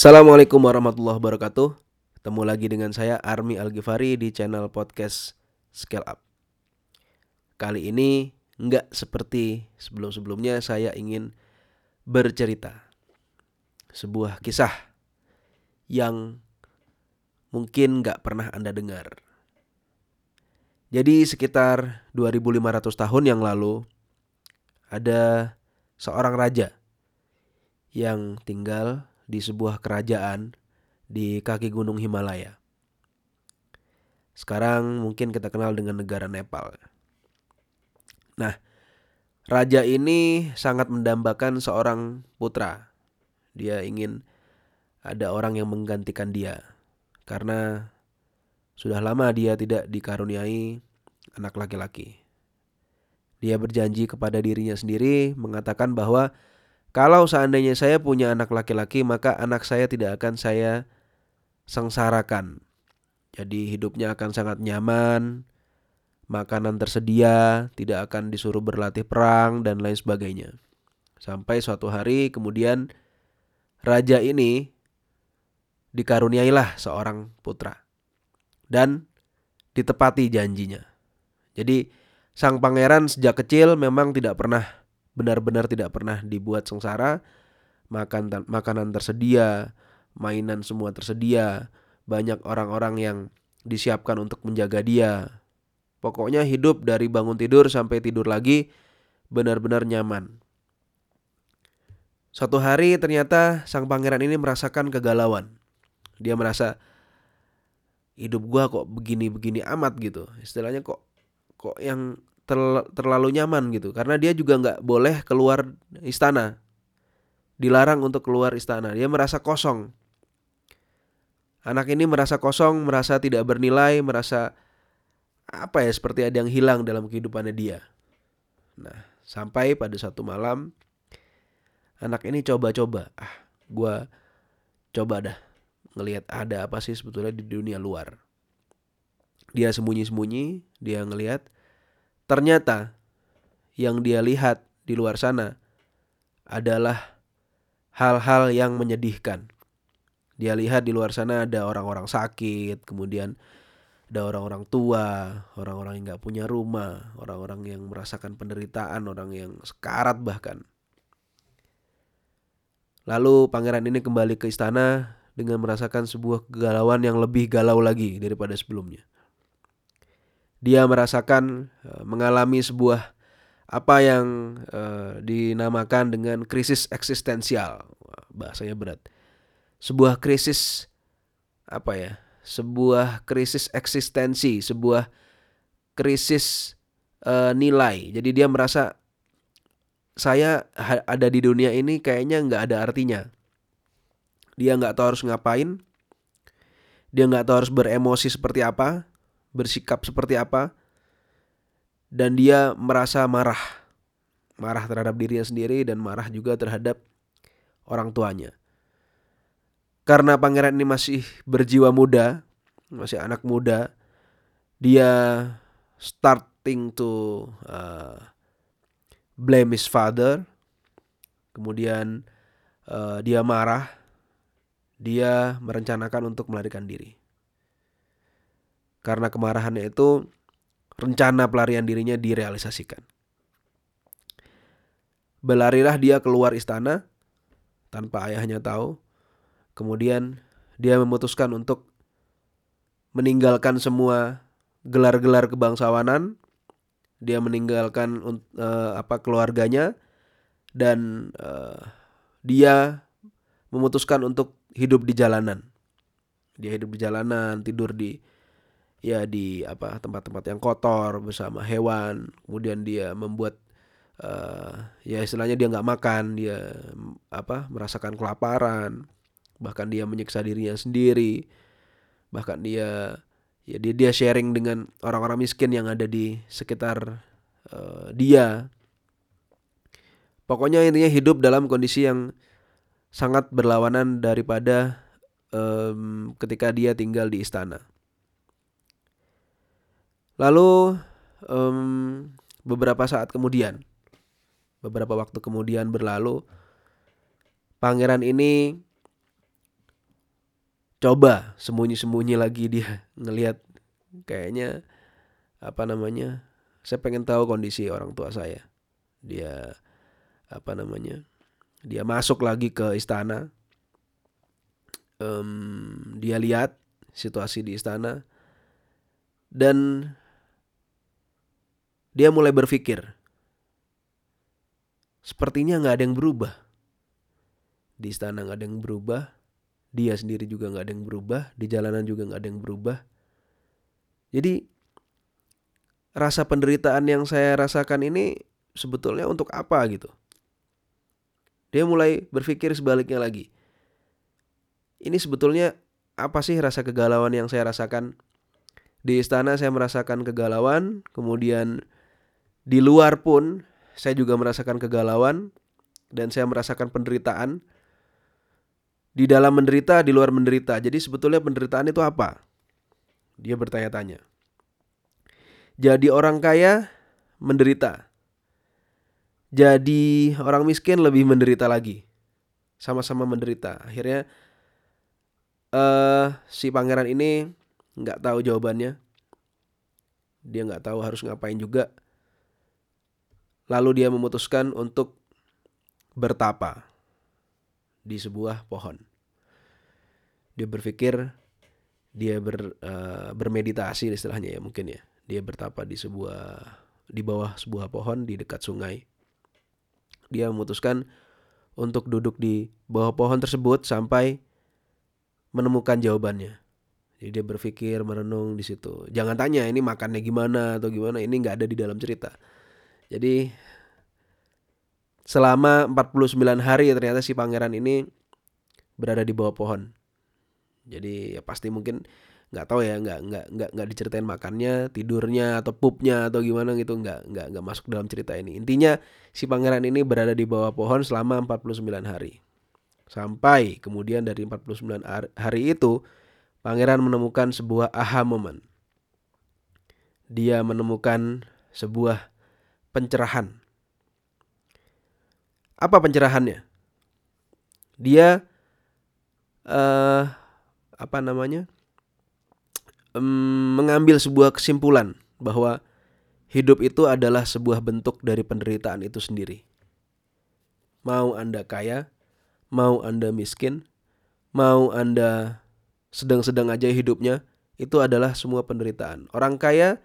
Assalamualaikum warahmatullahi wabarakatuh. Ketemu lagi dengan saya Army Algifari di channel podcast Scale Up. Kali ini nggak seperti sebelum-sebelumnya saya ingin bercerita sebuah kisah yang mungkin nggak pernah Anda dengar. Jadi sekitar 2500 tahun yang lalu ada seorang raja yang tinggal di sebuah kerajaan di kaki gunung Himalaya. Sekarang mungkin kita kenal dengan negara Nepal. Nah, raja ini sangat mendambakan seorang putra. Dia ingin ada orang yang menggantikan dia karena sudah lama dia tidak dikaruniai anak laki-laki. Dia berjanji kepada dirinya sendiri mengatakan bahwa kalau seandainya saya punya anak laki-laki, maka anak saya tidak akan saya sengsarakan. Jadi hidupnya akan sangat nyaman, makanan tersedia, tidak akan disuruh berlatih perang dan lain sebagainya. Sampai suatu hari kemudian raja ini dikaruniailah seorang putra. Dan ditepati janjinya. Jadi sang pangeran sejak kecil memang tidak pernah benar-benar tidak pernah dibuat sengsara, makan makanan tersedia, mainan semua tersedia, banyak orang-orang yang disiapkan untuk menjaga dia. Pokoknya hidup dari bangun tidur sampai tidur lagi benar-benar nyaman. Suatu hari ternyata sang pangeran ini merasakan kegalauan. Dia merasa hidup gua kok begini-begini amat gitu. Istilahnya kok kok yang terlalu nyaman gitu. Karena dia juga nggak boleh keluar istana. Dilarang untuk keluar istana. Dia merasa kosong. Anak ini merasa kosong merasa tidak bernilai merasa apa ya seperti ada yang hilang dalam kehidupannya dia. Nah sampai pada satu malam anak ini coba-coba ah gue coba dah ngelihat ada apa sih sebetulnya di dunia luar. Dia sembunyi-sembunyi dia ngelihat Ternyata yang dia lihat di luar sana adalah hal-hal yang menyedihkan. Dia lihat di luar sana ada orang-orang sakit, kemudian ada orang-orang tua, orang-orang yang gak punya rumah, orang-orang yang merasakan penderitaan, orang yang sekarat bahkan. Lalu pangeran ini kembali ke istana dengan merasakan sebuah kegalauan yang lebih galau lagi daripada sebelumnya dia merasakan uh, mengalami sebuah apa yang uh, dinamakan dengan krisis eksistensial. Bahasanya berat. Sebuah krisis apa ya? Sebuah krisis eksistensi, sebuah krisis uh, nilai. Jadi dia merasa saya ada di dunia ini kayaknya nggak ada artinya. Dia nggak tahu harus ngapain. Dia nggak tahu harus beremosi seperti apa bersikap seperti apa dan dia merasa marah. Marah terhadap dirinya sendiri dan marah juga terhadap orang tuanya. Karena pangeran ini masih berjiwa muda masih anak muda dia starting to uh, blame his father. Kemudian uh, dia marah. Dia merencanakan untuk melarikan diri karena kemarahannya itu rencana pelarian dirinya direalisasikan. Belarilah dia keluar istana tanpa ayahnya tahu. Kemudian dia memutuskan untuk meninggalkan semua gelar-gelar kebangsawanan. Dia meninggalkan uh, apa keluarganya dan uh, dia memutuskan untuk hidup di jalanan. Dia hidup di jalanan, tidur di ya di apa tempat-tempat yang kotor bersama hewan. Kemudian dia membuat uh, ya istilahnya dia nggak makan dia apa merasakan kelaparan. Bahkan dia menyiksa dirinya sendiri. Bahkan dia ya dia dia sharing dengan orang-orang miskin yang ada di sekitar uh, dia. Pokoknya intinya hidup dalam kondisi yang sangat berlawanan daripada um, ketika dia tinggal di istana Lalu um, beberapa saat kemudian, beberapa waktu kemudian berlalu, pangeran ini coba sembunyi-sembunyi lagi. Dia ngelihat kayaknya apa namanya saya pengen tahu kondisi orang tua saya. Dia apa namanya dia masuk lagi ke istana. Um, dia lihat situasi di istana. Dan dia mulai berpikir sepertinya nggak ada yang berubah. Di istana nggak ada yang berubah dia sendiri juga nggak ada yang berubah di jalanan juga nggak ada yang berubah. Jadi rasa penderitaan yang saya rasakan ini sebetulnya untuk apa gitu? Dia mulai berpikir sebaliknya lagi. Ini sebetulnya apa sih rasa kegalauan yang saya rasakan? Di istana saya merasakan kegalauan kemudian di luar pun saya juga merasakan kegalauan dan saya merasakan penderitaan di dalam menderita, di luar menderita. Jadi sebetulnya penderitaan itu apa? Dia bertanya-tanya. Jadi orang kaya menderita. Jadi orang miskin lebih menderita lagi. Sama-sama menderita. Akhirnya uh, si pangeran ini nggak tahu jawabannya. Dia nggak tahu harus ngapain juga. Lalu dia memutuskan untuk bertapa di sebuah pohon. Dia berpikir dia ber, uh, bermeditasi istilahnya ya mungkin ya. Dia bertapa di sebuah di bawah sebuah pohon di dekat sungai. Dia memutuskan untuk duduk di bawah pohon tersebut sampai menemukan jawabannya. Jadi dia berpikir merenung di situ. Jangan tanya ini makannya gimana atau gimana, ini nggak ada di dalam cerita. Jadi selama 49 hari ya ternyata si pangeran ini berada di bawah pohon. Jadi ya pasti mungkin nggak tahu ya nggak nggak nggak nggak diceritain makannya tidurnya atau pupnya atau gimana gitu. Nggak nggak nggak masuk dalam cerita ini. Intinya si pangeran ini berada di bawah pohon selama 49 hari. Sampai kemudian dari 49 hari itu pangeran menemukan sebuah aha moment dia menemukan sebuah pencerahan apa pencerahannya? Dia uh, apa namanya? Um, mengambil sebuah kesimpulan bahwa hidup itu adalah sebuah bentuk dari penderitaan itu sendiri. Mau Anda kaya, mau Anda miskin, mau Anda sedang-sedang aja hidupnya, itu adalah semua penderitaan. Orang kaya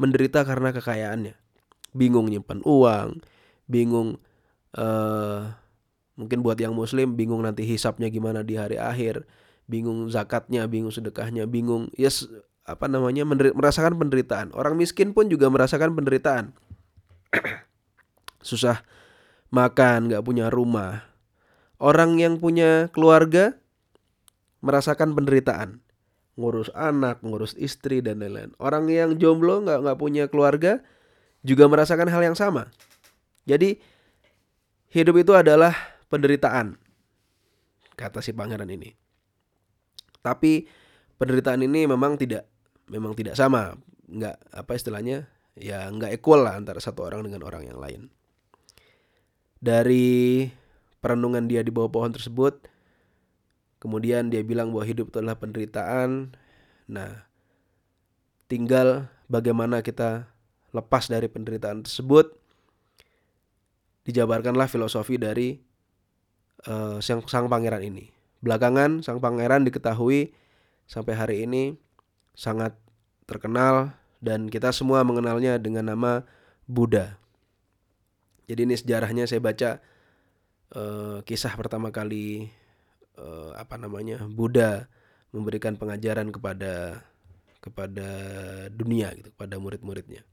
menderita karena kekayaannya. Bingung nyimpan uang, bingung uh, mungkin buat yang muslim bingung nanti hisapnya gimana di hari akhir bingung zakatnya bingung sedekahnya bingung yes, apa namanya merasakan penderitaan. Orang miskin pun juga merasakan penderitaan. Susah makan nggak punya rumah. Orang yang punya keluarga merasakan penderitaan. Ngurus anak ngurus istri dan lain-lain. Orang yang jomblo nggak nggak punya keluarga juga merasakan hal yang sama jadi Hidup itu adalah penderitaan, kata si pangeran ini. Tapi penderitaan ini memang tidak memang tidak sama, nggak apa istilahnya ya nggak equal lah antara satu orang dengan orang yang lain. Dari perenungan dia di bawah pohon tersebut, kemudian dia bilang bahwa hidup itu adalah penderitaan. Nah, tinggal bagaimana kita lepas dari penderitaan tersebut dijabarkanlah filosofi dari uh, sang, sang pangeran ini. Belakangan sang pangeran diketahui sampai hari ini sangat terkenal dan kita semua mengenalnya dengan nama Buddha. Jadi ini sejarahnya saya baca uh, kisah pertama kali uh, apa namanya Buddha memberikan pengajaran kepada kepada dunia gitu, kepada murid-muridnya.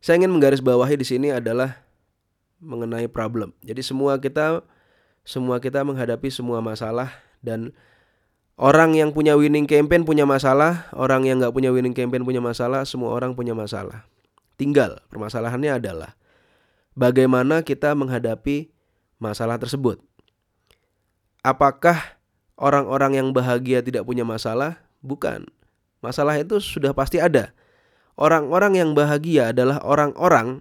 Saya ingin menggarisbawahi di sini adalah mengenai problem. Jadi semua kita semua kita menghadapi semua masalah dan orang yang punya winning campaign punya masalah, orang yang nggak punya winning campaign punya masalah, semua orang punya masalah. Tinggal permasalahannya adalah bagaimana kita menghadapi masalah tersebut. Apakah orang-orang yang bahagia tidak punya masalah? Bukan. Masalah itu sudah pasti ada. Orang-orang yang bahagia adalah orang-orang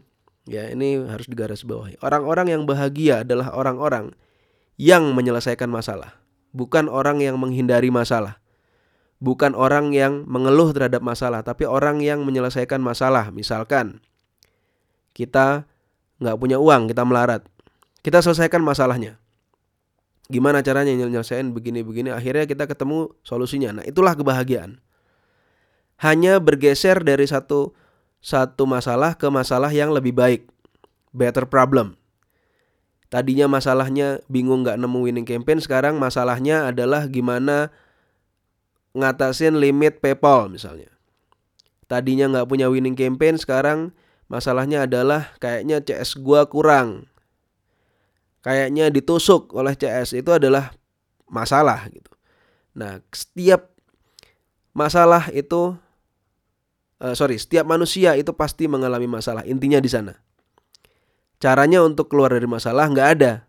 Ya, ini harus digarisbawahi. Orang-orang yang bahagia adalah orang-orang yang menyelesaikan masalah. bukan orang yang menghindari masalah. Bukan orang yang mengeluh terhadap masalah, tapi orang yang menyelesaikan masalah. Misalkan kita nggak punya uang, kita melarat. Kita selesaikan masalahnya. Gimana caranya nyelesain begini-begini, akhirnya kita ketemu solusinya. Nah itulah kebahagiaan. Hanya bergeser dari satu satu masalah ke masalah yang lebih baik. Better problem. Tadinya masalahnya bingung nggak nemu winning campaign, sekarang masalahnya adalah gimana ngatasin limit PayPal misalnya. Tadinya nggak punya winning campaign, sekarang masalahnya adalah kayaknya CS gua kurang. Kayaknya ditusuk oleh CS itu adalah masalah gitu. Nah, setiap masalah itu uh, sorry, setiap manusia itu pasti mengalami masalah. Intinya di sana. Caranya untuk keluar dari masalah nggak ada.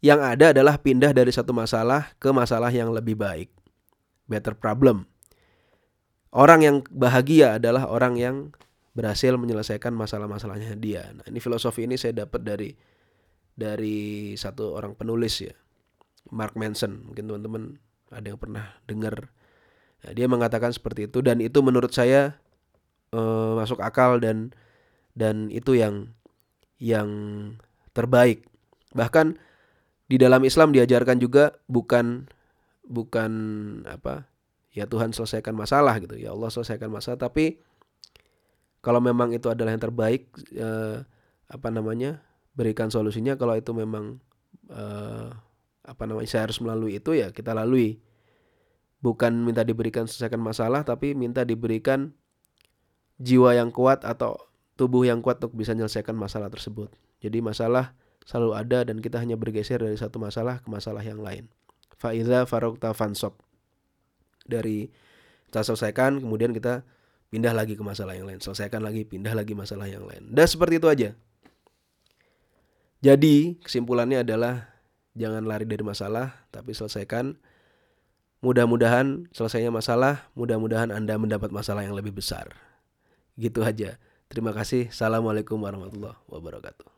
Yang ada adalah pindah dari satu masalah ke masalah yang lebih baik. Better problem. Orang yang bahagia adalah orang yang berhasil menyelesaikan masalah-masalahnya dia. Nah, ini filosofi ini saya dapat dari dari satu orang penulis ya. Mark Manson. Mungkin teman-teman ada yang pernah dengar. Nah, dia mengatakan seperti itu dan itu menurut saya uh, masuk akal dan dan itu yang yang terbaik. Bahkan di dalam Islam diajarkan juga bukan bukan apa ya Tuhan selesaikan masalah gitu ya Allah selesaikan masalah tapi kalau memang itu adalah yang terbaik eh, apa namanya berikan solusinya kalau itu memang eh, apa namanya saya harus melalui itu ya kita lalui bukan minta diberikan selesaikan masalah tapi minta diberikan jiwa yang kuat atau tubuh yang kuat untuk bisa menyelesaikan masalah tersebut. Jadi masalah selalu ada dan kita hanya bergeser dari satu masalah ke masalah yang lain. Faiza farokta fansop. Dari kita selesaikan, kemudian kita pindah lagi ke masalah yang lain. Selesaikan lagi, pindah lagi masalah yang lain. Dan seperti itu aja. Jadi kesimpulannya adalah jangan lari dari masalah, tapi selesaikan. Mudah-mudahan selesainya masalah, mudah-mudahan Anda mendapat masalah yang lebih besar. Gitu aja. Terima kasih. Assalamualaikum warahmatullahi wabarakatuh.